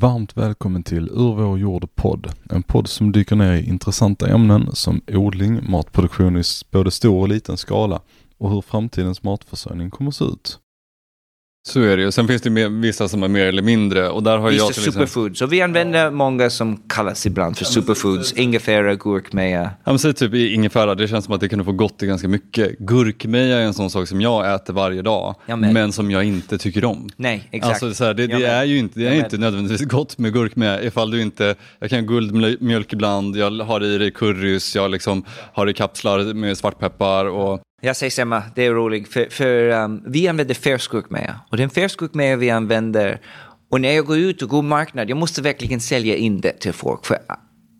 Varmt välkommen till Ur vår jord podd. En podd som dyker ner i intressanta ämnen som odling, matproduktion i både stor och liten skala och hur framtidens matförsörjning kommer att se ut. Så är det ju. Sen finns det mer, vissa som är mer eller mindre. Och där har jag till exempel... superfoods. Och vi använder många som kallas ibland för superfoods. Ingefära, gurkmeja. Ja, men säg typ i ingefära, det känns som att det kan få gott i ganska mycket. Gurkmeja är en sån sak som jag äter varje dag, men. som jag inte tycker om. Nej, exakt. Alltså, så här, det, det är ju inte, det är inte nödvändigtvis gott med gurkmeja ifall du inte, jag kan guldmjölk ibland, jag har i det currys, jag liksom har i kapslar med svartpeppar och jag säger samma, det är roligt. För, för um, vi använder färskgurkmeja. Och den färskgurkmeja vi använder, och när jag går ut och går marknad, jag måste verkligen sälja in det till folk. För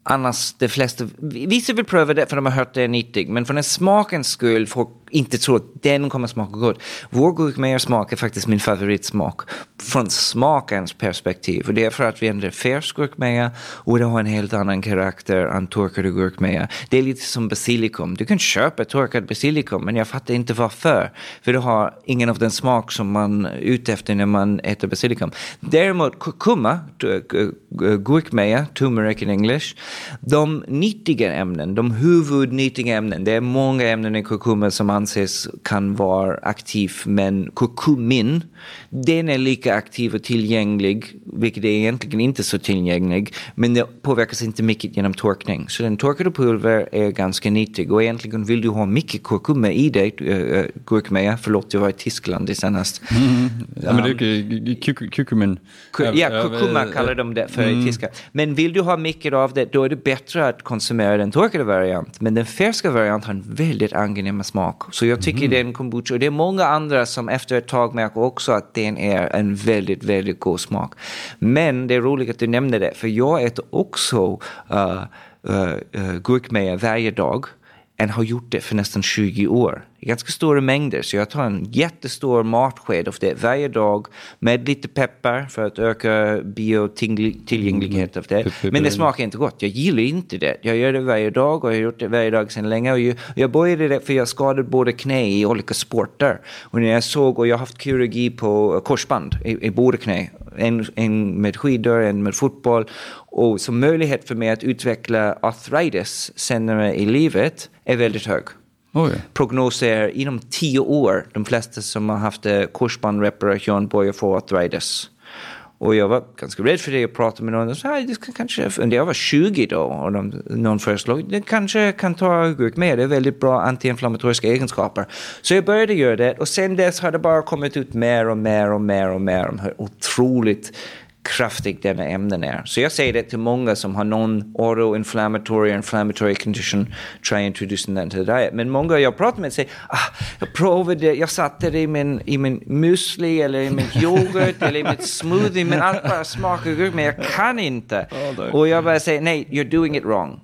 annars, de flesta, vissa vill pröva det för de har hört det är nyttigt. Men för den smakens skull, folk inte tror att den kommer smaka gott. Vår gurkmeja smak är faktiskt min favoritsmak. Från smakens perspektiv. Och det är för att vi använder färsk gurkmeja och det har en helt annan karaktär än torkade gurkmeja. Det är lite som basilikum. Du kan köpa torkad basilikum men jag fattar inte varför. För det har ingen av den smak som man är ute efter när man äter basilikum. Däremot kurkuma, eh, gurkmeja, turmeric in English, de nyttiga ämnen, de huvudnyttiga ämnen, det är många ämnen i kurkuma som anses kan vara aktiv, men kurkumin, den är lika aktiv och tillgänglig, vilket är egentligen inte så tillgänglig, men det påverkas inte mycket genom torkning. Så den torkade pulver är ganska nyttig och egentligen vill du ha mycket kurkuma i dig, äh, gurkmeja, förlåt jag var i Tyskland senast. ja, men det är ju kuk- kukumin. Ku- Ja, kurkuma kallar de det för i tyska. Men vill du ha mycket av det, då är det bättre att konsumera den torkade variant. Men den färska variant har en väldigt angenäm smak. Så jag tycker den kombucha, och det är många andra som efter ett tag märker också att den är en väldigt, väldigt god smak. Men det är roligt att du nämnde det, för jag äter också uh, uh, uh, gurkmeja varje dag än har gjort det för nästan 20 år. I ganska stora mängder, så jag tar en jättestor matsked av det varje dag med lite peppar för att öka biotillgänglighet av det. Men det smakar inte gott. Jag gillar inte det. Jag gör det varje dag och jag har gjort det varje dag sedan länge. Och jag, började det för jag skadade både knä i olika sporter. Och när jag såg, och jag har haft kirurgi på korsband i, i båda knä. En, en med skidor, en med fotboll. Och så möjlighet för mig att utveckla arthritis senare i livet är väldigt hög. Oj. Prognoser inom tio år, de flesta som har haft eh, korsbandsreparation korsbandreparation börjar få arthritis. Och jag var ganska rädd för det. Jag pratade med någon och sa, ah, det ska kanske, jag var 20 då, och de, någon föreslog, det kanske kan ta gurk med, det är väldigt bra antiinflammatoriska egenskaper. Så jag började göra det och sen dess har det bara kommit ut mer och mer och mer och mer om hur otroligt kraftigt denna ämnen är. Så jag säger det till många som har någon autoinflammatory inflammatory condition, try introducing den till diet. Men många jag pratar med säger, ah, jag provade, jag satte det i min, i min müsli eller i min yoghurt eller i mitt smoothie, men allt bara smakar gurka, men jag kan inte. Och jag bara säger, nej, you're doing it wrong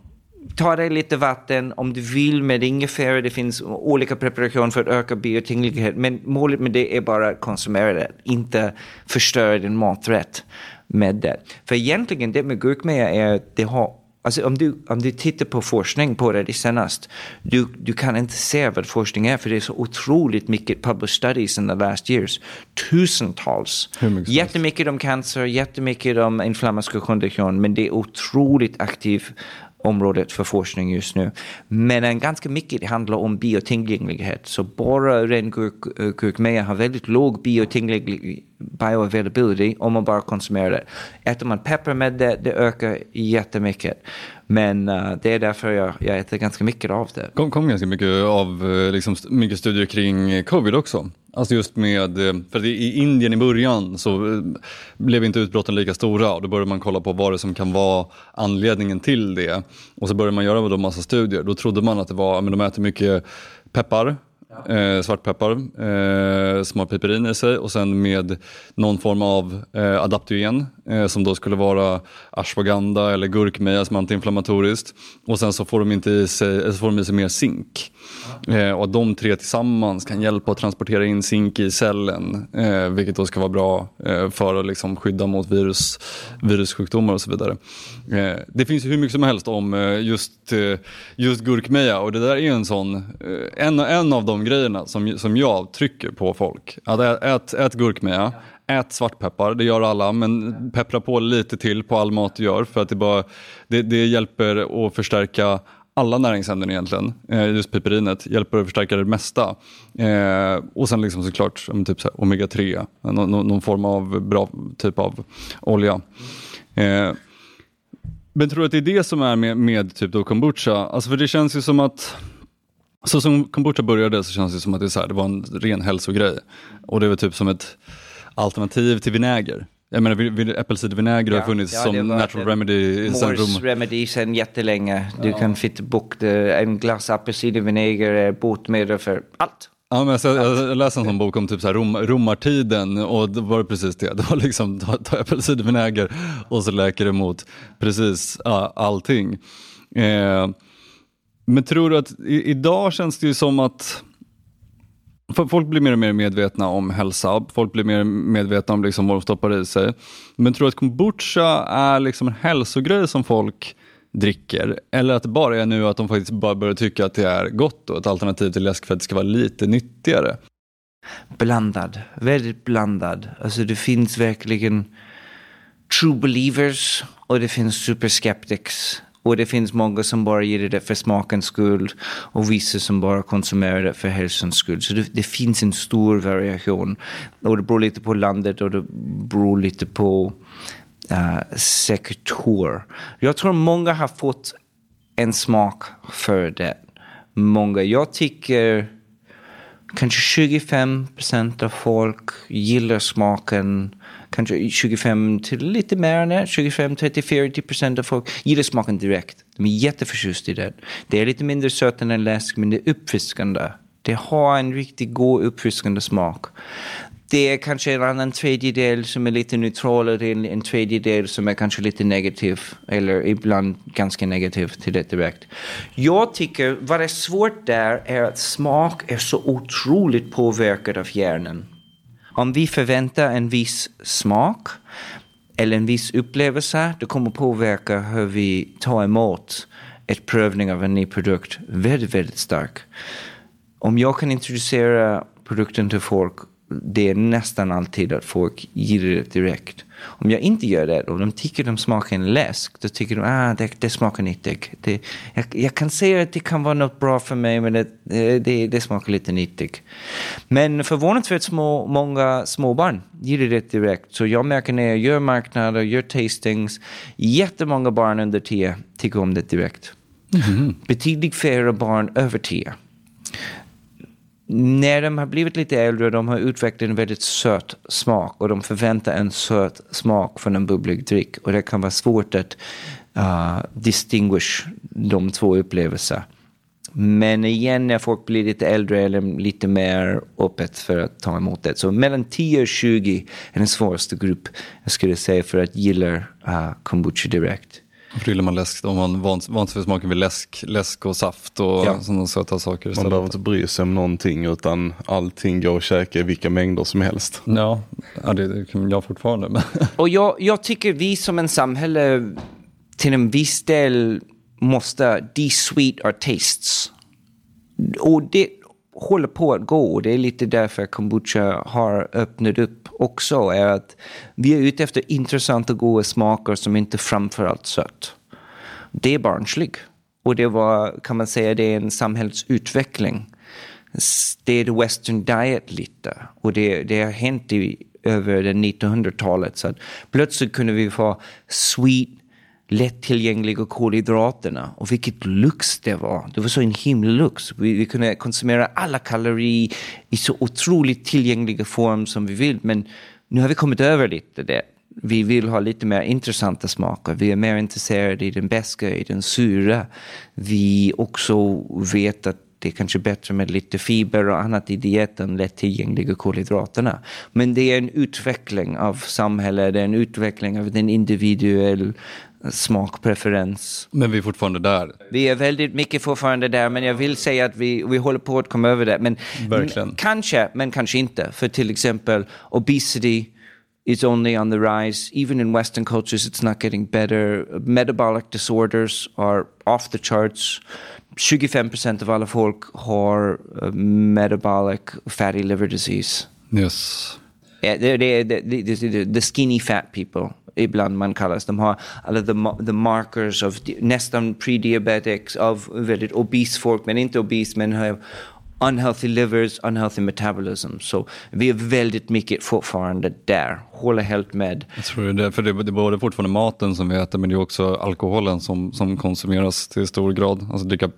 ta dig lite vatten om du vill med ingefära. Det finns olika preparationer för att öka biotillgänglighet. Men målet med det är bara att konsumera det, inte förstöra din maträtt med det. För egentligen det med gurkmeja är att det har Alltså om du, om du tittar på forskning på det senast, du, du kan inte se vad forskning är för det är så otroligt mycket published studies in the last years. Tusentals. Jättemycket om cancer, jättemycket om inflammatorisk kondition, men det är otroligt aktivt området för forskning just nu. Men en ganska mycket det handlar om biotillgänglighet. Så bara ren gurk- eh, gurkmeja har väldigt låg biotillgänglig bioavailability om man bara konsumerar det. Äter man peppar med det, det ökar jättemycket. Men eh, det är därför jag, jag äter ganska mycket av det. kom, kom ganska mycket av eh, liksom, mycket studier kring eh, covid också. Alltså just med, för i Indien i början så blev inte utbrotten lika stora och då började man kolla på vad det som kan vara anledningen till det. Och så började man göra då massa studier. Då trodde man att det var, men de äter mycket peppar, eh, svartpeppar eh, som har piperin i sig och sen med någon form av eh, adaptogen eh, som då skulle vara ashwagandha eller gurkmeja som är antiinflammatoriskt. Och sen så får de, inte i sig, eller så får de i sig mer zink. Eh, och de tre tillsammans kan hjälpa att transportera in zink i cellen, eh, vilket då ska vara bra eh, för att liksom skydda mot virus, virussjukdomar och så vidare. Eh, det finns ju hur mycket som helst om eh, just, eh, just gurkmeja och det där är en sån, eh, en, en av de grejerna som, som jag trycker på folk. Att ät, ät, ät gurkmeja, ät svartpeppar, det gör alla, men peppra på lite till på all mat du gör för att det, bara, det, det hjälper att förstärka alla näringsämnen egentligen, eh, just piperinet, hjälper att förstärka det mesta. Eh, och sen liksom såklart typ så omega-3, någon, någon, form av bra typ av olja. Eh, men tror du att det är det som är med, med typ då kombucha? Alltså för det känns ju som att så som kombucha började så känns det som att det, är så här, det var en ren hälsogrej. Och det var typ som ett alternativ till vinäger. Jag menar äppelcidervinäger ja, har funnits ja, som natural remedy sen Rom. remedy sen jättelänge. Du ja. kan fitta bok en glass apelsinvinäger är botemedel för allt. Ja, men jag, jag läste en sån bok om typ så här rom, romartiden och det var precis det. Det var liksom ta, ta äppelcidervinäger och så läker det mot precis ja, allting. Eh, men tror du att i, idag känns det ju som att Folk blir mer och mer medvetna om hälsa, folk blir mer medvetna om liksom vad de stoppar i sig. Men tror du att kombucha är liksom en hälsogrej som folk dricker? Eller att det bara är nu att de faktiskt bara börjar tycka att det är gott och ett alternativ till läsk för att det ska vara lite nyttigare? Blandad, väldigt blandad. Alltså det finns verkligen true believers och det finns superskeptics. Och det finns många som bara ger det för smakens skull och vissa som bara konsumerar det för hälsans skull. Så det, det, finns en stor variation. Och det beror lite på landet och det beror lite på eh, uh, sektor. Jag tror många har fått en smak för det. Många. Jag tycker kanske 25 procent av folk gillar smaken kanske 25 till lite mer än det, 25, 30, 40 procent av folk gillar smaken direkt. De är jätteförtjusta i det. Det är lite mindre sött än en läsk, men det är uppfriskande. Det har en riktigt god uppfriskande smak. Det är kanske en annan tredjedel som är lite neutral och det är en tredjedel som är kanske lite negativ eller ibland ganska negativ till det direkt. Jag tycker vad är svårt där är att smak är så otroligt påverkad av hjärnan. Om vi förväntar en viss smak eller en viss upplevelse, det kommer påverka hur vi tar emot ett prövning av en ny produkt väldigt, väldigt starkt. Om jag kan introducera produkten till folk det är nästan alltid att folk gillar det direkt. Om jag inte gör det och de tycker de smakar en läsk, då tycker de att ah, det, det smakar nyttigt. Det, jag, jag, kan säga att det kan vara något bra för mig, men det, det, det smakar lite nyttigt. Men förvånansvärt små, många småbarn gillar det direkt. Så jag märker när jag gör marknader, gör tastings, jättemånga barn under 10 tycker om det direkt. Mm. Betydligt färre barn över 10 när de har blivit lite äldre, de har utvecklat en väldigt söt smak och de förväntar en söt smak från en bubblig dryck. Och det kan vara svårt att uh, distinguish de två upplevelserna. Men igen, när folk blir lite äldre eller lite mer öppet för att ta emot det. Så mellan 10 och 20 är den svåraste grupp, jag skulle säga, för att gilla uh, kombucha direkt. Gillar man läsk, om man vant, sig vid smaken vid läsk, läsk och saft och ja. sådana söta saker. Man behöver inte bry sig om någonting utan allting går att käka i vilka mängder som helst. Ja, ja det, det kan jag fortfarande. och jag, jag tycker vi som en samhälle till en viss del måste de-sweet our tastes. Och det, håller på att gå och det är lite därför kombucha har öppnat upp också. är att Vi är ute efter intressanta och goda smaker som inte framförallt sött. Det är barnslig. Och det var, kan man säga, det är en samhällsutveckling. Det är the western diet lite. Och det, det har hänt i, över 1900-talet. Så att plötsligt kunde vi få sweet lättillgängliga kolhydraterna. Och vilket lux det var. Det var så en himla lux. Vi, vi kunde konsumera alla kalorier i så otroligt tillgängliga form som vi vill. Men nu har vi kommit över lite det. Vi vill ha lite mer intressanta smaker. Vi är mer intresserade i den beska, i den sura. Vi också vet att det är kanske bättre med lite fiber och annat i dieten, lättillgängliga kolhydraterna. Men det är en utveckling av samhället, det är en utveckling av den individuella smakpreferens. Men vi är fortfarande där. Vi är väldigt mycket fortfarande där, men jag vill säga att vi, vi håller på att komma över det. Men Verkligen. kanske, men kanske inte. För till exempel obesity is only on the rise. Even in Western cultures it's not getting better. Metabolic disorders are off the charts. 25 procent av alla folk har uh, metabolic fatty liver disease. Yes. Det, det, det, det, the skinny fat people ibland man kallas. De har alla the, the markers of nästan pre-diabetics av väldigt obese folk, men inte obese, men har unhealthy livers, unhealthy metabolism. Så vi är väldigt mycket fortfarande där. Håller helt med. Jag tror det, för det, det är både fortfarande maten som vi äter men det är också alkoholen som, som konsumeras till stor grad. Alltså dricka,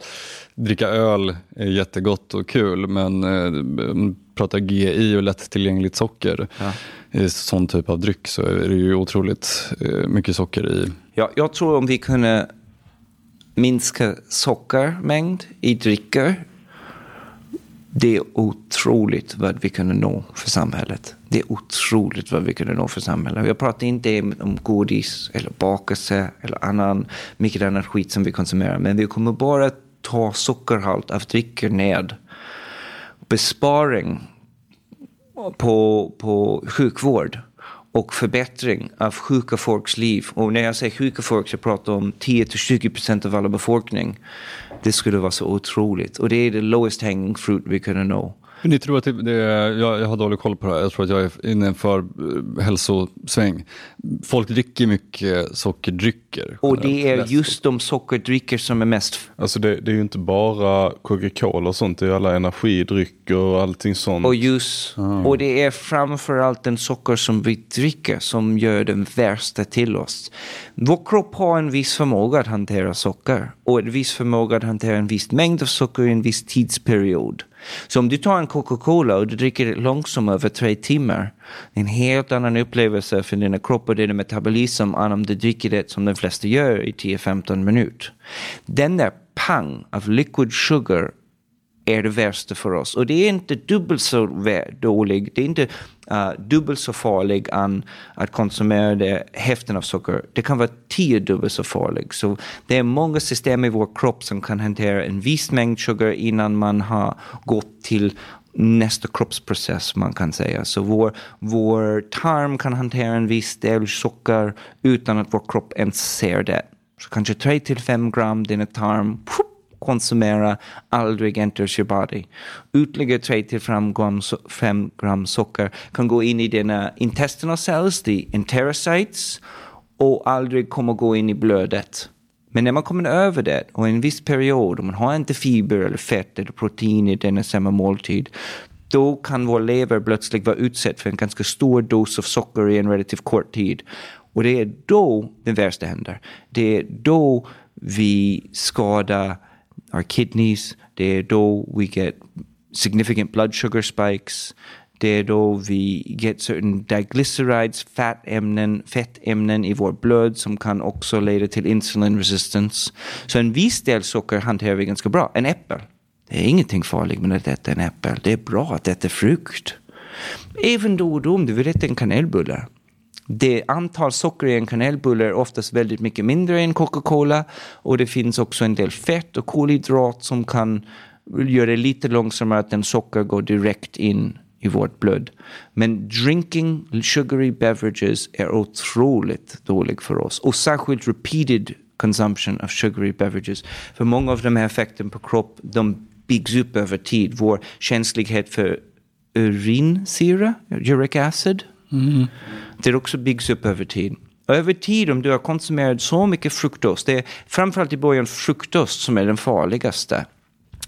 dricka öl är jättegott och kul men eh, pratar GI och lättillgängligt socker ja i sån typ av dryck så är det ju otroligt eh, mycket socker i. Ja, jag tror om vi kunde minska sockermängd i drycker det är otroligt vad vi kunde nå för samhället. Det är otroligt vad vi kunde nå för samhället. Jag pratar inte om godis eller bakelse eller annan, mycket annan skit som vi konsumerar. Men vi kommer bara ta sockerhalt av drycker ned. Besparing på, på sjukvård och förbättring av sjuka folks liv. Och när jag säger sjuka folk så pratar jag om 10-20 procent av alla befolkning. Det skulle vara så otroligt. Och det är det lowest hanging fruit vi kunde nå. Ni tror att det, det jag, jag har dålig koll på det här, jag tror att jag är inne för uh, hälsosväng. Folk dricker mycket sockerdrycker. Och det är just de sockerdrycker som är mest... Alltså det, det är ju inte bara Coca-Cola och sånt, det är alla energidrycker och allting sånt. Och ljus. Mm. Och det är framförallt den socker som vi dricker som gör den värsta till oss. Vår kropp har en viss förmåga att hantera socker och en viss förmåga att hantera en viss mängd av socker i en viss tidsperiod. Så om du tar en Coca-Cola och du dricker det långsamt över tre timmar, det är en helt annan upplevelse för dina kropp och din metabolism än om du dricker det som de flesta gör i 10-15 minuter. Den där pang av liquid sugar är det värsta för oss. Och det är inte dubbelt så dåligt, det är inte uh, dubbelt så farligt än att konsumera det, hälften av socker. Det kan vara tio dubbelt så farligt. Så det är många system i vår kropp som kan hantera en viss mängd socker innan man har gått till nästa kroppsprocess man kan säga. Så vår, vår tarm kan hantera en viss del socker utan att vår kropp ens ser det. Så kanske 3 till 5 gram din tarm konsumera aldrig enters your body. Ytterligare 3-5 gram, 5 gram socker kan gå in i dina intestinal cells, the enterocytes, och aldrig kommer gå in i blödet. Men när man kommer över det och en viss period, om man har inte fiber eller fett eller protein i denna samma måltid, då kan vår lever plötsligt vara utsatt för en ganska stor dos av socker i en relativt kort tid. Och det är då det värsta händer. Det är då vi skadar our kidneys. Det är då we get significant blood sugar spikes. Det är då vi get certain diglycerides, fettämnen, fettämnen i vårt blod som kan också leda till insulin resistance. Så en viss del socker hanterar vi ganska bra. En äppel. Det är ingenting farligt med att äta en äppel. Det är bra att äta frukt. Även då och då om du vill äta en kanelbulle det antal socker i en kanelbulle är oftast väldigt mycket mindre än Coca-Cola och det finns också en del fett och kolhydrat som kan göra det lite långsammare att den socker går direkt in i vårt blod. Men drinking sugary beverages är otroligt dåligt för oss och särskilt repeated consumption of sugary beverages. För många av de här effekterna på kropp de byggs upp över tid. Vår känslighet för urinsyra, uric acid, mm det också byggs upp över tid. över tid, om du har konsumerat så mycket fruktost, det är framförallt i början fruktost som är den farligaste.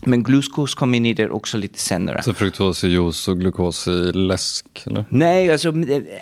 Men glukos kom in i det också lite senare. Så fruktos i juice och glukos i läsk? Eller? Nej, alltså,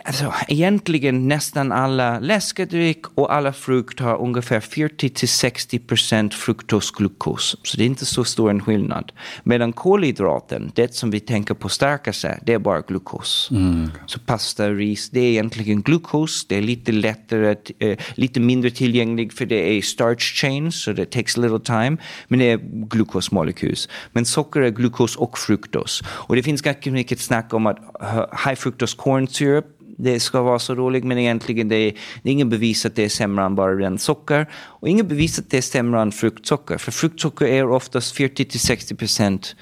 alltså egentligen nästan alla läskedryck och alla frukt har ungefär 40-60% fruktos glukos. Så det är inte så stor en skillnad. Medan kolhydraten, det som vi tänker på stärkelse, det är bara glukos. Mm. Så pasta, ris, det är egentligen glukos. Det är lite lättare, äh, lite mindre tillgängligt för det är starch chains, så det takes a little time. Men det är glukosmolekyler sjukhus. Men socker är glukos och fruktos. Och det finns ganska mycket snack om att eh, high fructose corn syrup det ska vara så roligt, men egentligen det är, det är ingen bevis att det är sämre än bara rent socker. Och ingen bevis att det är sämre än fruktsocker. För fruktsocker är oftast 40-60%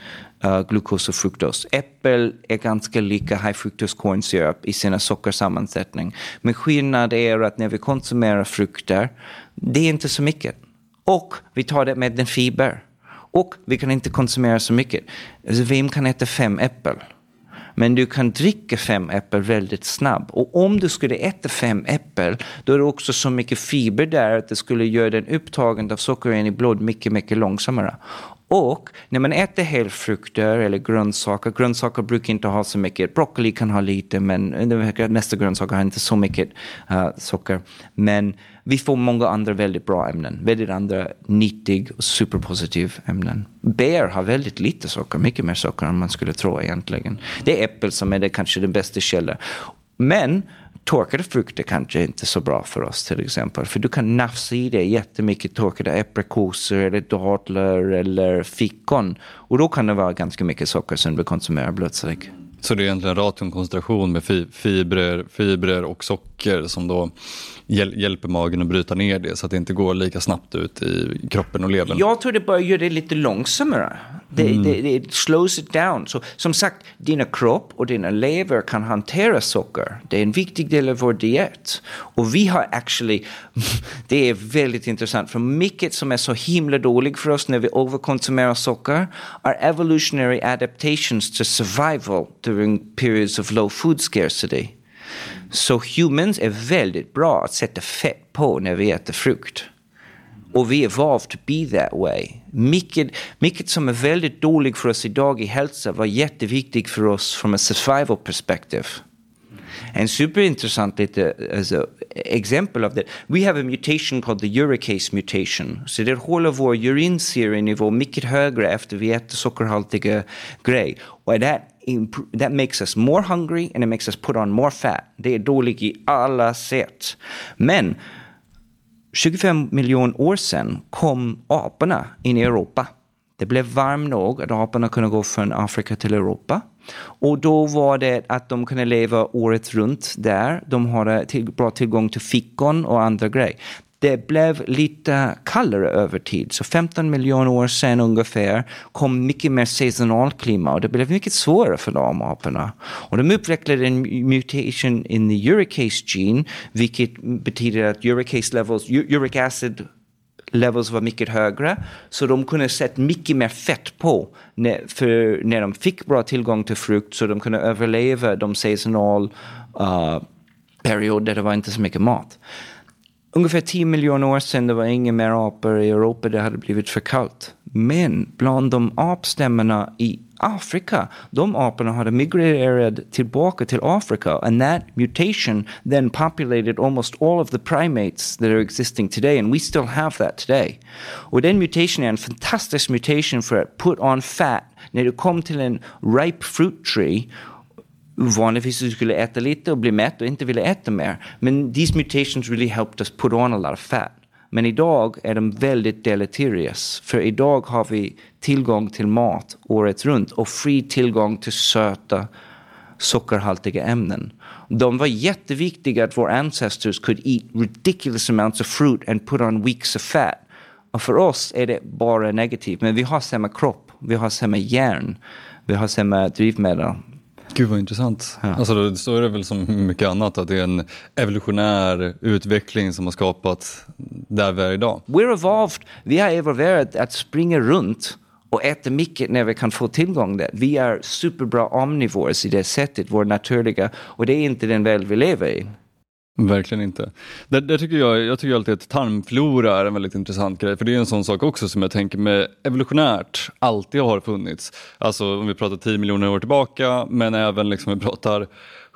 uh, eh, glukos och fruktos. Äppel är ganska lika high fructose corn syrup i sina sockersammansättning. Men skillnaden är att när vi konsumerar frukter, det är inte så mycket. Och vi tar det med en fiber. Och vi kan inte konsumera så mycket. Alltså, vem kan äta fem äpplen? Men du kan dricka fem äpplen väldigt snabbt. Och om du skulle äta fem äpplen, då är det också så mycket fiber där att det skulle göra den upptagen av socker i blod mycket, mycket långsammare. Och när man äter helfrukter eller grönsaker, grönsaker brukar inte ha så mycket, broccoli kan ha lite men nästa grönsaker har inte så mycket uh, socker. Men vi får många andra väldigt bra ämnen, väldigt andra nyttig och superpositiv ämnen. Bär har väldigt lite socker, mycket mer socker än man skulle tro egentligen. Det är äppel som är det, kanske den bästa källan. Men torkade frukter kanske inte är så bra för oss till exempel. För du kan nafsa i dig jättemycket torkade aprikosor eller dadlar eller fikon. Och då kan det vara ganska mycket socker som du konsumerar plötsligt. Så det är egentligen rationkoncentration med fibrer, fibrer och socker som då hjäl hjälper magen att bryta ner det så att det inte går lika snabbt ut i kroppen och levern? Jag tror det bara gör det lite långsammare. Det, mm. det, det slows it down. Så, som sagt, dina kropp och dina lever kan hantera socker. Det är en viktig del av vår diet. Och vi har actually, det är väldigt intressant, för mycket som är så himla dåligt för oss när vi överkonsumerar socker are evolutionary adaptations to survival during periods of low food scarcity. Så humans är väldigt bra att sätta fett på när vi äter frukt. Och vi är evolved to be that way. Mycket, mycket som är väldigt dåligt för oss idag i hälsa var jätteviktigt för oss från ett survival perspective. En superintressant lite alltså, exempel av det. We have a mutation called the uricase mutation. Så det håller vår urinserienivå mycket högre efter vi äter sockerhaltiga grejer. Och det that makes us more hungry and it makes us put on more fat. Det är dåligt i alla sätt. Men 25 miljoner år sedan kom aporna in i Europa. Det blev varmt nog att aporna kunde gå från Afrika till Europa. Och då var det att de kunde leva året runt där. De hade till, bra tillgång till fikon och andra grejer. Det blev lite kallare över tid. Så 15 miljoner år sedan ungefär kom mycket mer klimat och det blev mycket svårare för de aporna. Och de utvecklade en mutation in the uricase gene, vilket betyder att uricase levels, uric acid levels var mycket högre. Så de kunde sätta mycket mer fett på när, för när de fick bra tillgång till frukt så de kunde överleva de seasonal uh, perioder där det var inte så mycket mat. Ungefär 10 miljoner år sedan det var inga mer apor i Europa, det hade blivit för kallt. Men bland de apstämmorna i Afrika, de aporna hade migrerat tillbaka till Afrika and that mutation then populated almost all of the primates that are existing today and we still have that today. Och den mutationen är en fantastisk mutation för att put on fat när du kom till en ripe fruit tree vanligtvis du skulle äta lite och bli mätt och inte ville äta mer. Men these mutations really helped us put on a lot of fat. Men idag är de väldigt deleterious. För idag har vi tillgång till mat året runt och fri tillgång till söta sockerhaltiga ämnen. De var jätteviktiga att våra ancestors could eat ridiculous amounts of fruit and put on weeks of fat. Och för oss är det bara negativt, men vi har samma kropp, vi har samma hjärn, vi har samma drivmedel. Gud vad intressant. Ja. Alltså, så är det väl som mycket annat, att det är en evolutionär utveckling som har skapat där vi är idag. We're evolved, vi har evolverat att springa runt och äta mycket när vi kan få tillgång till det. Vi är superbra omnivores i det sättet, vår naturliga, och det är inte den värld vi lever i. Verkligen inte. Där, där, tycker jag, jag tycker alltid att tarmflora är en väldigt intressant grej, för det är en sån sak också som jag tänker med evolutionärt alltid har funnits. Alltså om vi pratar 10 miljoner år tillbaka, men även liksom vi pratar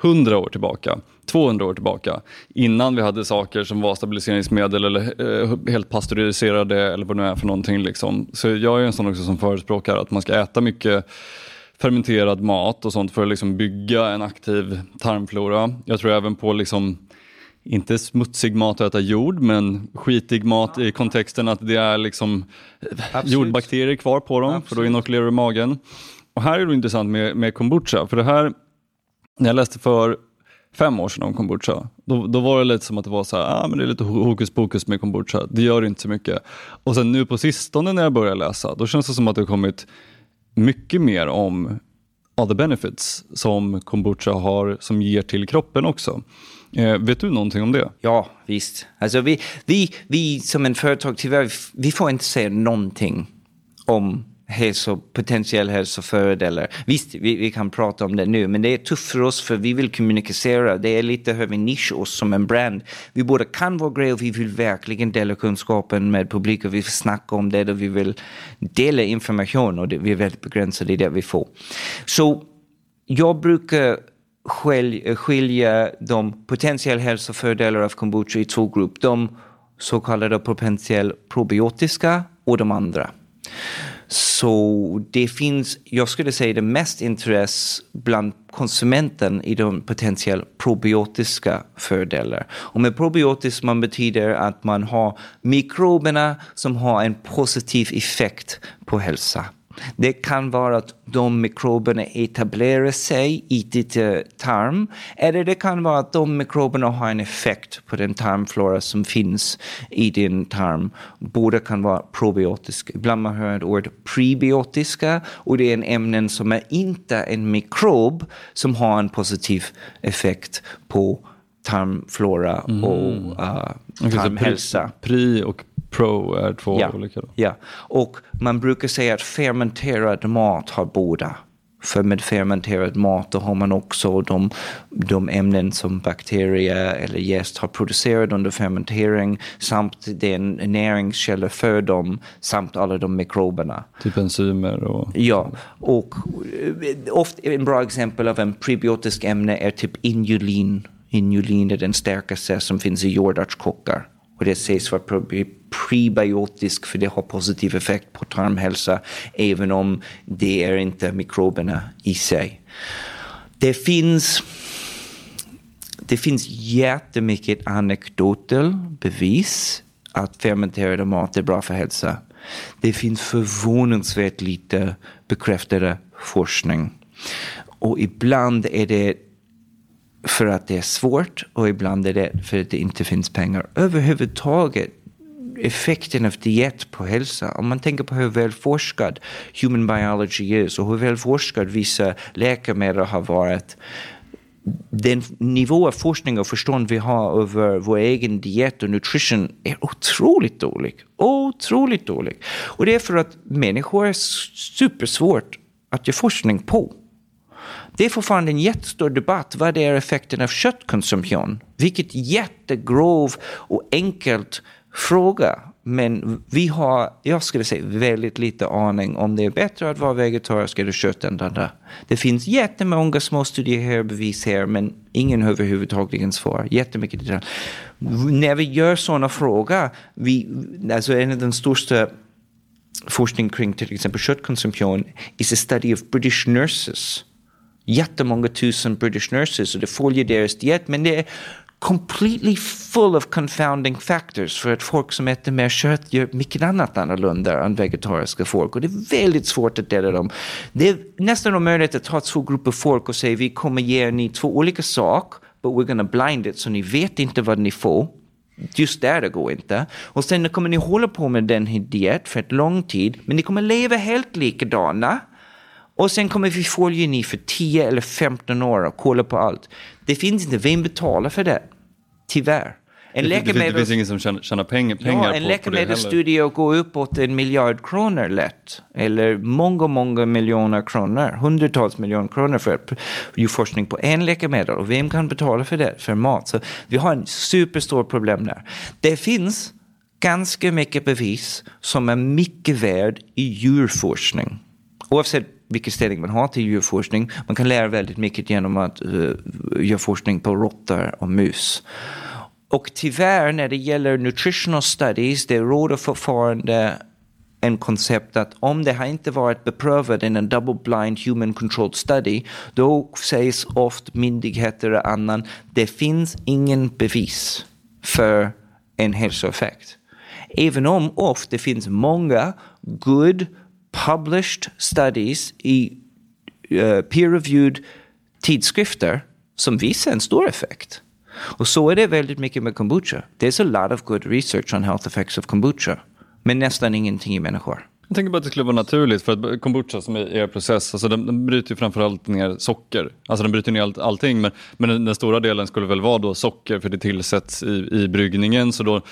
100 år tillbaka, 200 år tillbaka, innan vi hade saker som var stabiliseringsmedel eller eh, helt pasteuriserade eller vad det nu är för någonting. Liksom. Så jag är en sån också som förespråkar att man ska äta mycket fermenterad mat och sånt för att liksom bygga en aktiv tarmflora. Jag tror även på liksom inte smutsig mat att äta jord, men skitig mat i kontexten att det är liksom Absolut. jordbakterier kvar på dem, Absolut. för då inokulerar du magen. Och här är det intressant med, med kombucha, för det här, när jag läste för fem år sedan om kombucha, då, då var det lite som att det var så här, ah, men det är lite hokus pokus med kombucha, det gör inte så mycket. Och sen nu på sistone när jag börjar läsa, då känns det som att det har kommit mycket mer om other benefits som kombucha har, som ger till kroppen också. Eh, vet du någonting om det? Ja, visst. Alltså vi, vi, vi som en företag, tyvärr, vi får inte säga någonting om hälso, potentiell hälsofördelar. Visst, vi, vi, kan prata om det nu, men det är tufft för oss för vi vill kommunicera. Det är lite hur vi nischar oss som en brand. Vi både kan vår grej och vi vill verkligen dela kunskapen med publiken. Vi vill snacka om det och vi vill dela information och det, vi är väldigt begränsade i det vi får. Så jag brukar Eh, skilja de potentiella hälsofördelar av kombucha i två grupper. De så kallade potentiellt probiotiska och de andra. Så det finns, jag skulle säga det mest intresse bland konsumenten i de potentiellt probiotiska fördelar. Och med probiotisk man betyder att man har mikroberna som har en positiv effekt på hälsa. Det kan vara att de mikroberna etablerar sig i ditt eh, tarm eller det kan vara att de mikroberna har en effekt på den tarmflora som finns i din tarm. Båda kan vara probiotiska. Ibland man hör ordet prebiotiska och det är en ämnen som är inte en mikrob som har en positiv effekt på tarmflora och uh, tarmhälsa. Pri och Pro är två ja. olika? Då. Ja, och man brukar säga att fermenterad mat har båda. För med fermenterad mat då har man också de, de ämnen som bakterier eller gäst har producerat under fermentering samt den näringskälla för dem samt alla de mikroberna. Typ enzymer och... Ja, och eh, ofta en bra exempel av en prebiotisk ämne är typ inulin. Inulin är den starkaste som finns i jordärtskockar. Och det sägs vara prebiotisk för det har positiv effekt på tarmhälsa även om det är inte mikroberna i sig. Det finns det finns jättemycket anekdoter, bevis att fermenterad mat är bra för hälsa. Det finns förvånansvärt lite bekräftade forskning. Och ibland är det för att det är svårt och ibland är det för att det inte finns pengar. Överhuvudtaget effekten av diet på hälsa. Om man tänker på hur välforskad human biology är och hur välforskad vissa läkemedel har varit. Den nivå av forskning och förstånd vi har över vår egen diet och nutrition är otroligt dålig. Otroligt dålig. Och det är för att människor är supersvårt att göra forskning på. Det är fortfarande en jättestor debatt vad är effekten av köttkonsumtion. Vilket jättegrov och enkelt fråga. Men vi har, jag skulle säga, väldigt lite aning om det är bättre att vara vegetarisk eller köttändande. det Det finns jättemånga små studier här, bevis här, men ingen överhuvudtaget svar. Jättemycket detalj. När vi gör sådana frågor, vi, alltså en av de största forskning kring till exempel köttkonsumtion is a study of British nurses. Jättemånga tusen British nurses och det följer deras diet men det är completely full of confounding factors för att folk som äter mer kött gör mycket annat annorlunda än vegetariska folk och det är väldigt svårt att dela dem. Det är nästan omöjligt att ta två grupper folk och säga vi kommer ge er ni två olika saker but we're gonna blind it så ni vet inte vad ni får. Just där det går inte. Och sen kommer ni hålla på med den diet för ett lång tid men ni kommer leva helt likadana och sen kommer vi följa ni för 10 eller 15 år och kolla på allt. Det finns inte, vem betalar för det? Tyvärr. En det, läkemedels... det, finns ingen som tjänar, tjänar pengar, pengar ja, en på, läkemedelsstudie går uppåt en miljard kronor lätt. Eller många, många miljoner kronor. Hundratals miljoner kronor för göra forskning på en läkemedel. Och vem kan betala för det? För mat. Så vi har en superstor problem där. Det finns ganska mycket bevis som är mycket värd i djurforskning. Oavsett vilken ställning man har till djurforskning. Man kan lära väldigt mycket genom att uh, göra forskning på råttor och mus. Och tyvärr när det gäller nutritional studies, det råder fortfarande en koncept att om det har inte varit beprövat i en double blind human controlled study, då sägs ofta myndigheter och annan, det finns ingen bevis för en hälsoeffekt. Även om ofta det finns många good published studies i uh, peer-reviewed tidskrifter som visar en stor effekt. Och så är det väldigt mycket med kombucha. There's a lot of good research on health effects of kombucha. Men nästan ingenting i människor. Jag tänker bara att det skulle vara naturligt för att kombucha som är er process, alltså den, den bryter ju framförallt ner socker. Alltså den bryter ner all, allting men, men den, den, stora delen skulle väl vara då socker för det tillsätts i, i bryggningen så då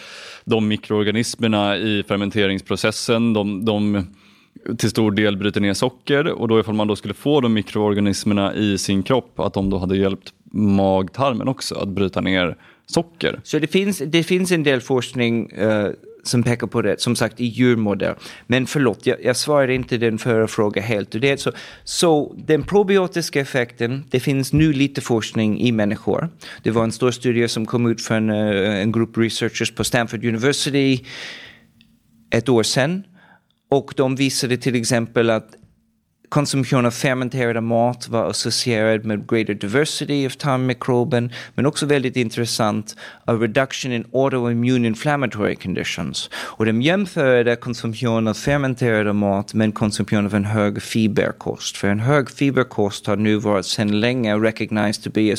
de mikroorganismerna i fermenteringsprocessen de, de till stor del bryter ner socker och då ifall man då skulle få de mikroorganismerna i sin kropp, att de då hade hjälpt magtarmen också att bryta ner socker. Så det finns, det finns en del forskning uh, som pekar på det, som sagt i djurmodell. Men förlåt, jag, jag svarade inte den förra frågan helt. det så, så den probiotiska effekten, det finns nu lite forskning i människor. Det var en stor studie som kom ut från uh, en grupp researchers på Stanford University ett år sedan. Och de visade till exempel att Konsumtion av fermenterad mat var associerad med greater diversity of tarmmikroben, men också väldigt intressant, a reduction in autoimmune inflammatory conditions. Och de jämförde konsumtion av fermenterad mat med konsumtion av en hög fiberkost. För en hög fiberkost har nu varit sedan länge recognized to be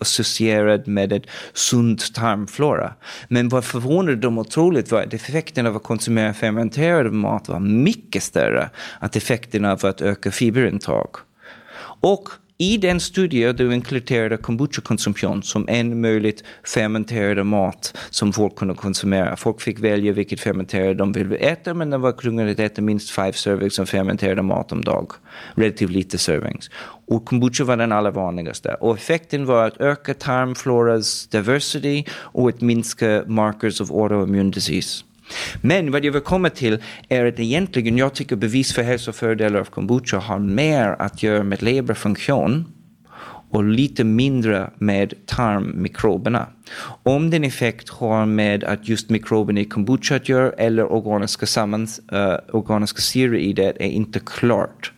associerad med ett sunt tarmflora. Men vad förvånade dem otroligt var att effekten av att konsumera fermenterad mat var mycket större. Att effekten av att öka öka fiberintag. Och i den studien du inkluderade kombucha-konsumtion som en möjligt fermenterad mat som folk kunde konsumera. Folk fick välja vilket fermenterade de ville äta men de var tvungna att äta minst fem servings av fermenterad mat om dag. Relativt lite servings. Och kombucha var den allra vanligaste. Och effekten var att öka tarmfloras diversity och att minska markers of autoimmune disease. Men vad jag vill komma till är att egentligen jag tycker bevis för hälsofördelar av kombucha har mer att göra med leverfunktion och lite mindre med tarmmikroberna. Om den effekt har med att just mikroberna i kombucha att göra eller organiska, sammans, uh, eh, organiska syror i det är inte klart.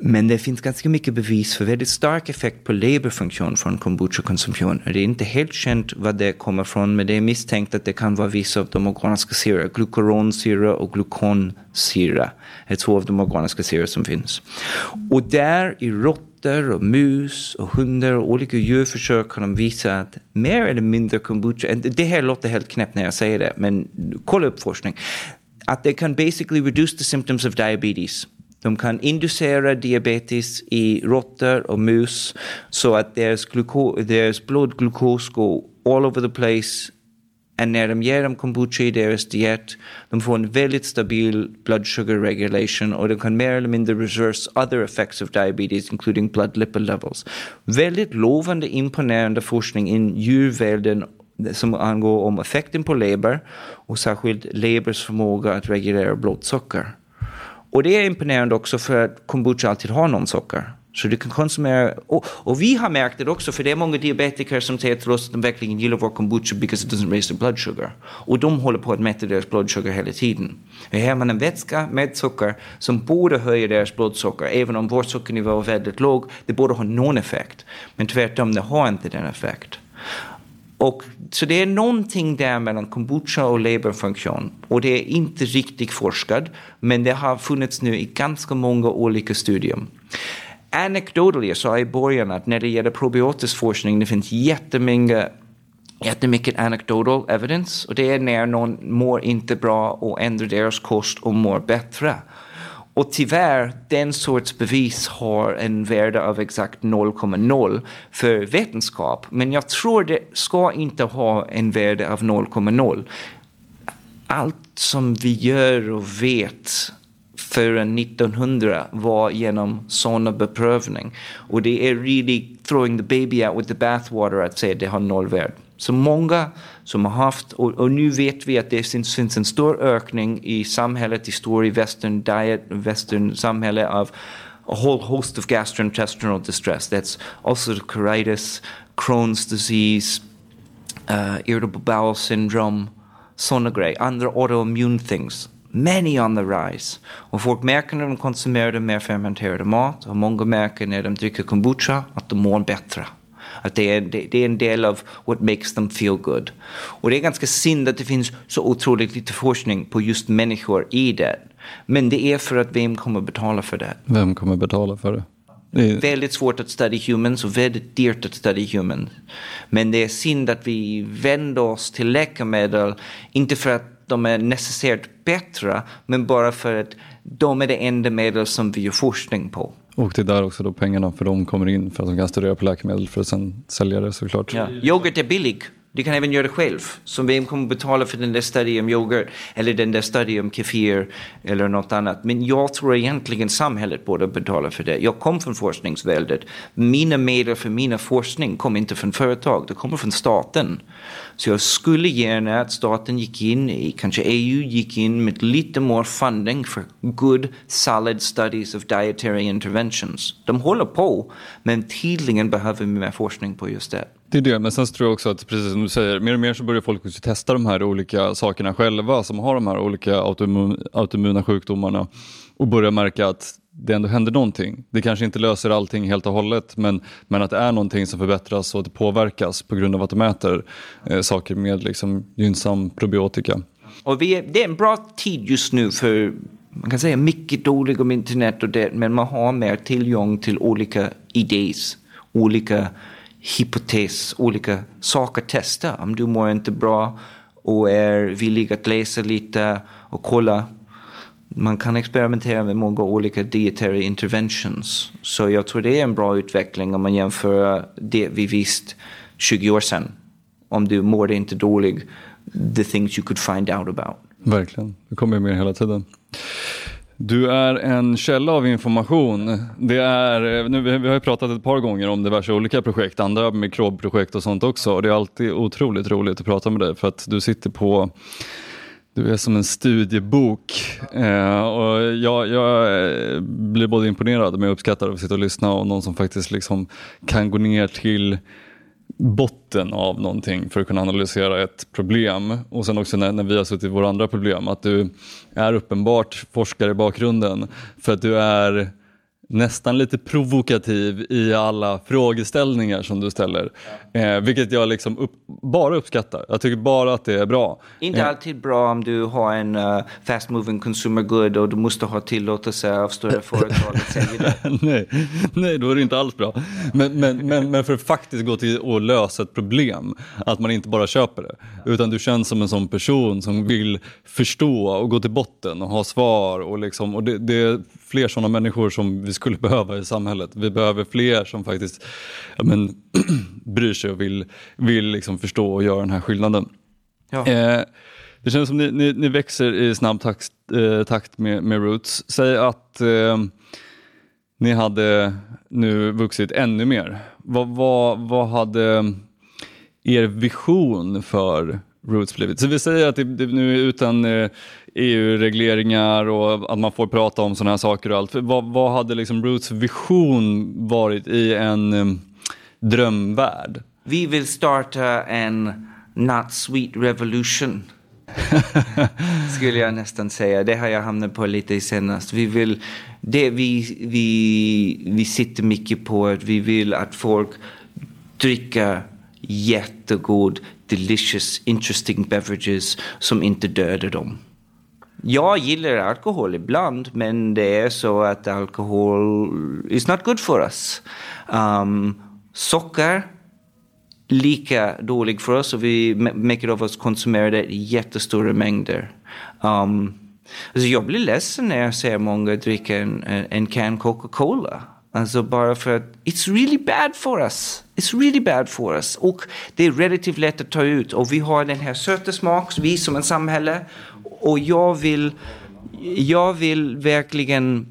Men det finns ganska mycket bevis för väldigt stark effekt på leverfunktion från kombucha-konsumtion. Det är inte helt känt vad det kommer från, men det är misstänkt att det kan vara vissa av de organiska syrorna, Glukuronsyra och glukonsyra Det är två av de organiska syror som finns. Och där i råttor och mus och hundar och olika djurförsök kan de visa att mer eller mindre kombucha, det här låter helt knäppt när jag säger det, men kolla upp forskning, att det kan basically reduce the symptoms of diabetes. De kan inducera diabetes i råttor och mus så att deras, gluko, deras blodglukos går all over the place. Och när de ger dem kombucha i deras diet, de får en väldigt stabil blood sugar regulation och de kan mer eller mindre reverse other effects of diabetes, including blood lipid levels. Väldigt lovande, imponerande forskning i djurvärlden som angår om effekten på leber och särskilt lebers förmåga att reglera blodsocker. Och det är imponerande också för att kombucha alltid har någon socker. Så du kan konsumera, och, och, vi har märkt det också, för det är många diabetiker som säger till oss att de verkligen gillar vår kombucha because it doesn't raise their blood sugar. Och de håller på att mäta deras blodsocker hela tiden. Här har man en vätska med socker som borde höja deras blodsocker, även om vår sockernivå är väldigt låg, det borde ha någon effekt. Men tvärtom, det har inte den effekt. Och, så det är någonting där mellan kombucha och leberfunktion. Och det är inte riktigt forskat, men det har funnits nu i ganska många olika studier. Anecdotally, jag sa i början att när det gäller probiotisk forskning, det finns jättemånga jättemycket anecdotal evidence och det är när någon mår inte bra och ändrar deras kost och mår bättre. Och tyvärr, den sorts bevis har en värde av exakt 0,0 för vetenskap. Men jag tror det ska inte ha en värde av 0,0. Allt som vi gör och vet före 1900 var genom sådana beprövning. Och det är really throwing the baby out with the bathwater att säga att det har nollvärde. Så många som har haft, och, och, nu vet vi att det finns, finns en stor ökning i samhället, i stor i western diet, western samhälle av a whole host of gastrointestinal distress. That's ulcerative colitis, Crohn's disease, uh, irritable bowel syndrome, sådana grejer, andra autoimmune things. Many on the rise. Och folk märker när de konsumerar mer fermenterad mat och många märker när de dricker kombucha att de mår bättre. Att det är, det, det, är en del av what makes them feel good. Och det är ganska synd att det finns så otroligt lite forskning på just människor i det. Men det är för att vem kommer betala för det? Vem kommer betala för det? Det är väldigt svårt att study humans och väldigt dyrt att study humans. Men det är synd att vi vänder oss till läkemedel, inte för att de är necessärt bättre, men bara för att de är det enda medel som vi gör forskning på. Och det är där också då pengarna för dem kommer in för att de kan studera på läkemedel för att sen sälja det såklart. Ja. Yoghurt är billig. Du kan även göra det själv. Så vem kommer betala för den där studien om yoghurt eller den där studien om kefir eller något annat. Men jag tror egentligen samhället borde betala för det. Jag kom från forskningsväldet. Mina medel för mina forskning kom inte från företag, det kommer från staten. Så jag skulle gärna att staten gick in, kanske EU gick in med lite mer funding för good solid studies of dietary interventions. De håller på, men tydligen behöver vi mer forskning på just det. Det är det, men sen tror jag också att precis som du säger, mer och mer så börjar folk också testa de här olika sakerna själva som har de här olika autoimmuna sjukdomarna och börjar märka att det ändå händer någonting. Det kanske inte löser allting helt och hållet men, men att det är någonting som förbättras och att det påverkas på grund av att de äter eh, saker med liksom, gynnsam probiotika. Och vi är, det är en bra tid just nu för man kan säga mycket dåligt om internet och det, men man har mer tillgång till olika idéer, olika hypotes, olika saker att testa. Om du mår inte bra och är villig att läsa lite och kolla. Man kan experimentera med många olika dietary interventions. Så jag tror det är en bra utveckling om man jämför det vi visste 20 år sedan. Om du mår inte dåligt, the things you could find out about. Verkligen, det kommer mer hela tiden. Du är en källa av information. Det är, nu, vi har ju pratat ett par gånger om diverse olika projekt, andra mikrobprojekt och sånt också. Och det är alltid otroligt roligt att prata med dig för att du sitter på du är som en studiebok eh, och jag, jag, eh, blir både imponerad men jag uppskattar att sitta och lyssna och någon som faktiskt liksom kan gå ner till botten av någonting för att kunna analysera ett problem. Och sen också när, när vi har suttit i våra andra problem, att du är uppenbart forskare i bakgrunden för att du är nästan lite provokativ i alla frågeställningar som du ställer. Eh, vilket jag liksom upp, bara uppskattar. Jag tycker bara att det är bra. Inte eh. alltid bra om du har en uh, fast moving consumer good och du måste ha tillåtelse av större företag nej, nej, då är det inte alls bra. Men, men, men, men för att faktiskt gå till att lösa ett problem, att man inte bara köper det. Utan du känns som en sån person som vill förstå och gå till botten och ha svar. Och, liksom, och det, det fler sådana människor som vi skulle behöva i samhället. Vi behöver fler som faktiskt ja, men, bryr sig och vill, vill liksom förstå och göra den här skillnaden. Ja. Eh, det känns som ni, ni, ni växer i snabb takt, eh, takt med, med, Roots. Säg att eh, ni hade nu vuxit ännu mer. Vad, vad, vad hade er vision för Roots blivit? Så vi säger att det, det nu är utan eh, EU-regleringar och att man får prata om sådana här saker och allt. Vad, vad hade liksom Roots vision varit i en um, drömvärld? Vi vill starta en not sweet revolution. skulle jag nästan säga. Det har jag hamnat på lite senast. Vi vill, det vi, vi, vi sitter mycket på att vi vill att folk dricker jättegod, delicious, interesting beverages som inte dödar dem. Jag gillar alkohol ibland, men det är så att alkohol is not good for us. Um, socker, lika dåligt för oss och vi, mycket av oss konsumerar det i jättestora mängder. Um, alltså jag blir ledsen när jag ser många dricka en, en can Coca-Cola. Alltså bara för att it's really bad for us. It's really bad for us. Och det är relativt lätt att ta ut. Och vi har den här söta smak, vi som en samhälle. Och jag vill, jag vill verkligen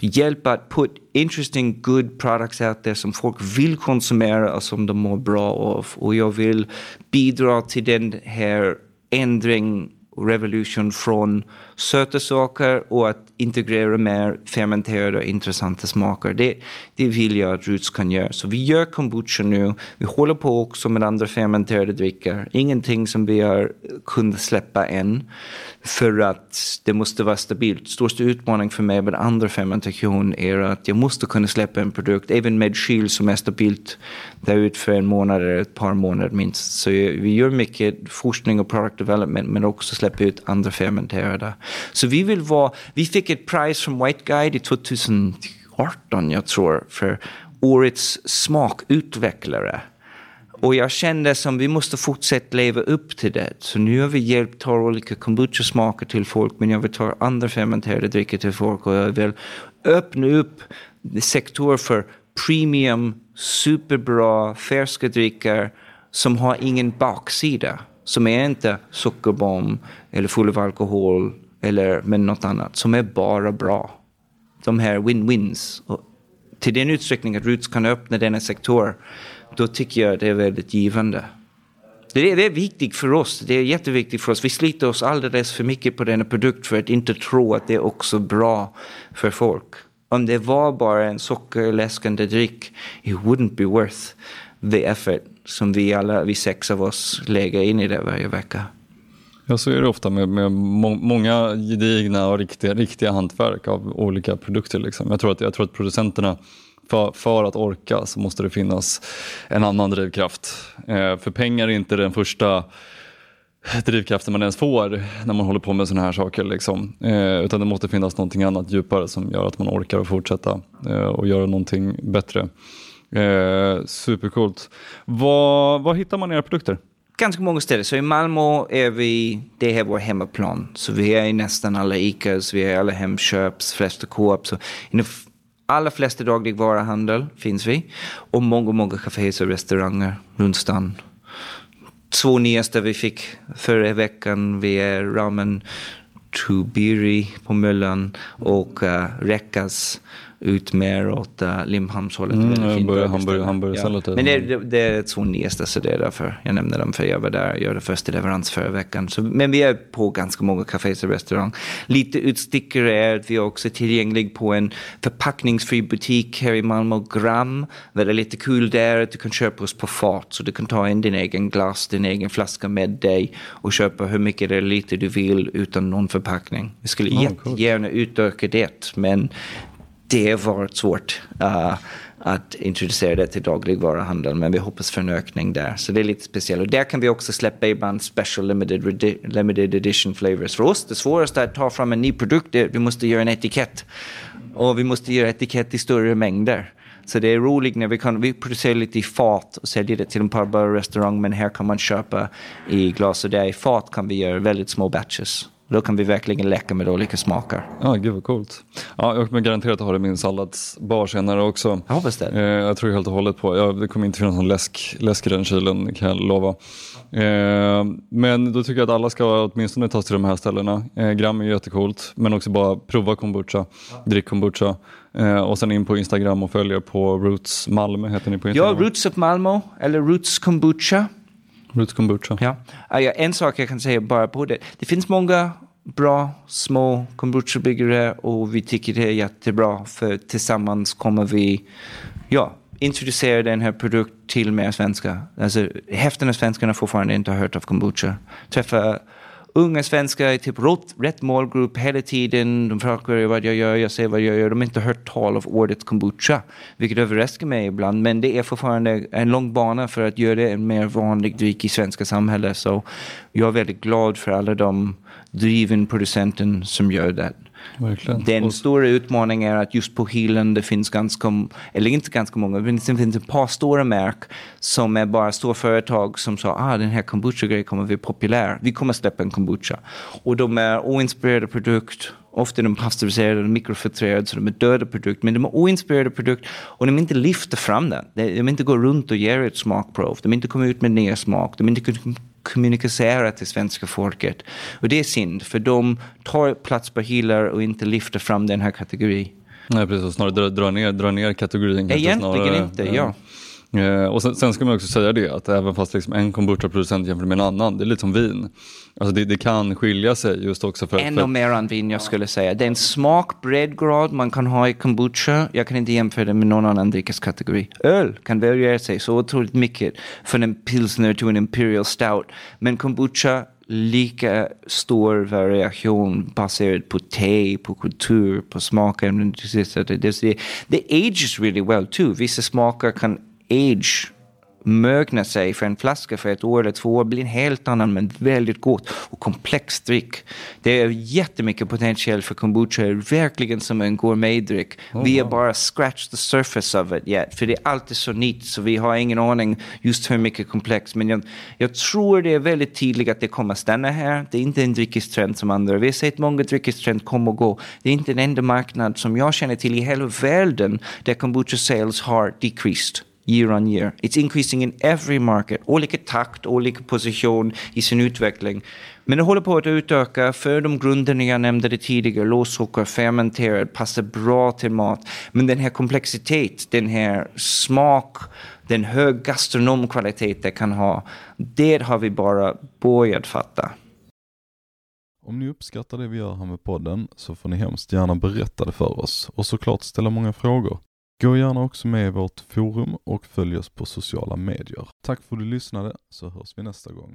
hjälpa att put interesting good products out there som folk vill konsumera och som de mår bra av. Och jag vill bidra till den här ändring revolution från söta saker och att integrera mer fermenterade och intressanta smaker. Det, det vill jag att Roots kan göra. Så vi gör kombucha nu. Vi håller på också med andra fermenterade drycker. Ingenting som vi har kunnat släppa än. För att det måste vara stabilt. Största utmaningen för mig med andra fermentation är att jag måste kunna släppa en produkt, även med kyl som är stabilt, där ut för en månad eller ett par månader minst. Så vi gör mycket forskning och product development men också släpper ut andra fermenterade. Så vi vill vara, vi fick ett pris från White Guide i 2018 jag tror för årets smakutvecklare. Och jag kände som vi måste fortsätta leva upp till det. Så nu har vi hjälpt ta olika kombucha-smaker till folk, men jag vill ta andra fermenterade drycker till folk och jag vill öppna upp sektorer för premium, superbra, färska drycker som har ingen baksida. Som är inte sockerbomb eller full av alkohol eller med något annat. Som är bara bra. De här win-wins. Och till den utsträckning att Roots kan öppna denna sektor, då tycker jag det är väldigt givande. Det är, det är viktigt för oss. Det är jätteviktigt för oss. Vi sliter oss alldeles för mycket på denna produkt för att inte tro att det är också bra för folk. Om det var bara en sockerläskande dryck, it wouldn't be worth the effort som vi alla, vi sex av oss lägger in i det varje vecka. Ja, så är det ofta med, med må, många gedigna och riktiga, riktiga hantverk av olika produkter. Liksom. Jag, tror att, jag tror att producenterna, för, för att orka så måste det finnas en annan drivkraft. Eh, för pengar är inte den första drivkraften man ens får när man håller på med sådana här saker. Liksom. Eh, utan det måste finnas någonting annat djupare som gör att man orkar att fortsätta eh, och göra någonting bättre. Eh, supercoolt. Var, var hittar man era produkter? Ganska många ställen. Så i Malmö är vi, det är vår hemmaplan. Så vi är i nästan alla Icas, vi är i alla Hemköps, flesta Coop. Så i de allra flesta dagligvaruhandel finns vi. Och många, många kaféer och restauranger runt stan. Två nyaste vi fick förra veckan, vi är Ramen Tubiri på Möllan och uh, Räckas ut mer åt uh, Limhamnshållet. Mm, hamburgare, hamburgare, hamburgare ja. Men det, det, det är två nyaste så det är därför jag nämner dem. För jag var där och gjorde första leverans förra veckan. Så, men vi är på ganska många kaféer och restauranger. Lite utstickare är att vi är också tillgängliga på en förpackningsfri butik här i Malmö, Gram. Det är lite kul där att du kan köpa oss på fat. Så du kan ta in din egen glas, din egen flaska med dig och köpa hur mycket eller lite du vill utan någon förpackning. Vi skulle oh, jättegärna cool. utöka det, men det var svårt uh, att introducera det till dagligvaruhandeln. Men vi hoppas för en ökning där. Så det är lite speciellt. Och där kan vi också släppa ibland special limited, limited edition flavors. För oss, det svåraste är att ta fram en ny produkt är att vi måste göra en etikett. Och vi måste göra etikett i större mängder. Så det är roligt när vi kan, vi producerar lite i fat och säljer det till en par restaurang. Men här kan man köpa i glas och där i fat kan vi göra väldigt små batches. Då kan vi verkligen leka med olika smaker. Ja, gud vad coolt. Ja, jag kommer garanterat ha det i min salladsbar senare också. Jag hoppas det. Eh, jag tror helt och hållet på. Ja, det kommer inte finnas någon läsk, läsk i den kylen kan jag lova. Eh, men då tycker jag att alla ska åtminstone ta sig till de här ställena. Eh, Gram är jättecoolt, men också bara prova kombucha, drick kombucha. Eh, och sen in på Instagram och följa på Roots Malmö heter ni på Instagram. Ja, Roots of Malmö eller Roots Kombucha. Roots kombucha. Ah, ja. En sak jag kan säga bara på det. Det finns många bra små kombuchabyggare och vi tycker det är jättebra för tillsammans kommer vi ja, introducera den här produkten till mer svenskar. Alltså, hälften av svenskarna fortfarande inte har hört av kombucha. Träffa unga svenskar i typ rätt, rätt målgrupp hela tiden. De frågar vad jag gör, jag säger vad jag gör. De har inte hört tal av ordet kombucha, vilket överraskar mig ibland. Men det är fortfarande en lång bana för att göra det en mer vanlig dryck i svenska samhället. Så jag är väldigt glad för alla de driven producenten som gör det. Verkligen. Den stora utmaningen är att just på hyllan det finns ganska, eller inte ganska många, men det finns ett par stora märk som är bara stora företag som sa ah den här kombucha-grejen kommer bli populär. Vi kommer släppa en kombucha. Och de är oinspirerade produkt. Ofta är de pasteuriserade och mikrofiltrerade så de är döda produkter. Men de är oinspirerade produkter och de inte lyfter fram den. De inte går runt och ger ett smakprov. De inte kommer ut med nya smak. De inte kommunicera till svenska folket. Och det är synd, för de tar plats på hyllar och inte lyfter fram den här kategorin. Nej, precis. Snarare dra, dra, ner, dra ner kategorin. Egentligen snarare, inte, ja. Eh, och sen, sen, ska man också säga det att även fast liksom en kombucha-producent jämför med en annan, det är lite som vin. Alltså det, det kan skilja sig just också för... Ännu för... mer än vin jag skulle säga. Det är en smak, breddgrad man kan ha i kombucha. Jag kan inte jämföra det med någon annan dryckeskategori. Öl kan variera sig så otroligt mycket från en pilsner till en imperial stout. Men kombucha lika stor variation baserad på te, på kultur, på smakämnen. Det, det, det ages really well too. Vissa smaker kan age mögna sig för en flaska för ett år eller två år blir en helt annan men väldigt gott och komplex dryck. Det är jättemycket potential för kombucha, verkligen som en gourmetdryck. Oh, vi har bara scratched the surface of it yet, för det är alltid så nytt så vi har ingen aning just hur mycket komplex. Men jag, jag tror det är väldigt tydligt att det kommer stanna här. Det är inte en dryckestrend som andra. Vi har sett många dryckestrend komma och gå. Det är inte den enda marknad som jag känner till i hela världen där kombucha sales har decreased year on year. It's increasing in every market. Olika takt, olika position i sin utveckling. Men det håller på att utöka för de grunderna jag nämnde det tidigare. Lågsocker, fermenterad, passar bra till mat. Men den här komplexitet, den här smak, den hög gastronomkvalitet det kan ha. Det har vi bara börjat fatta. Om ni uppskattar det vi gör här med podden så får ni hemskt gärna berätta det för oss och såklart ställa många frågor. Gå gärna också med i vårt forum och följ oss på sociala medier. Tack för att du lyssnade så hörs vi nästa gång.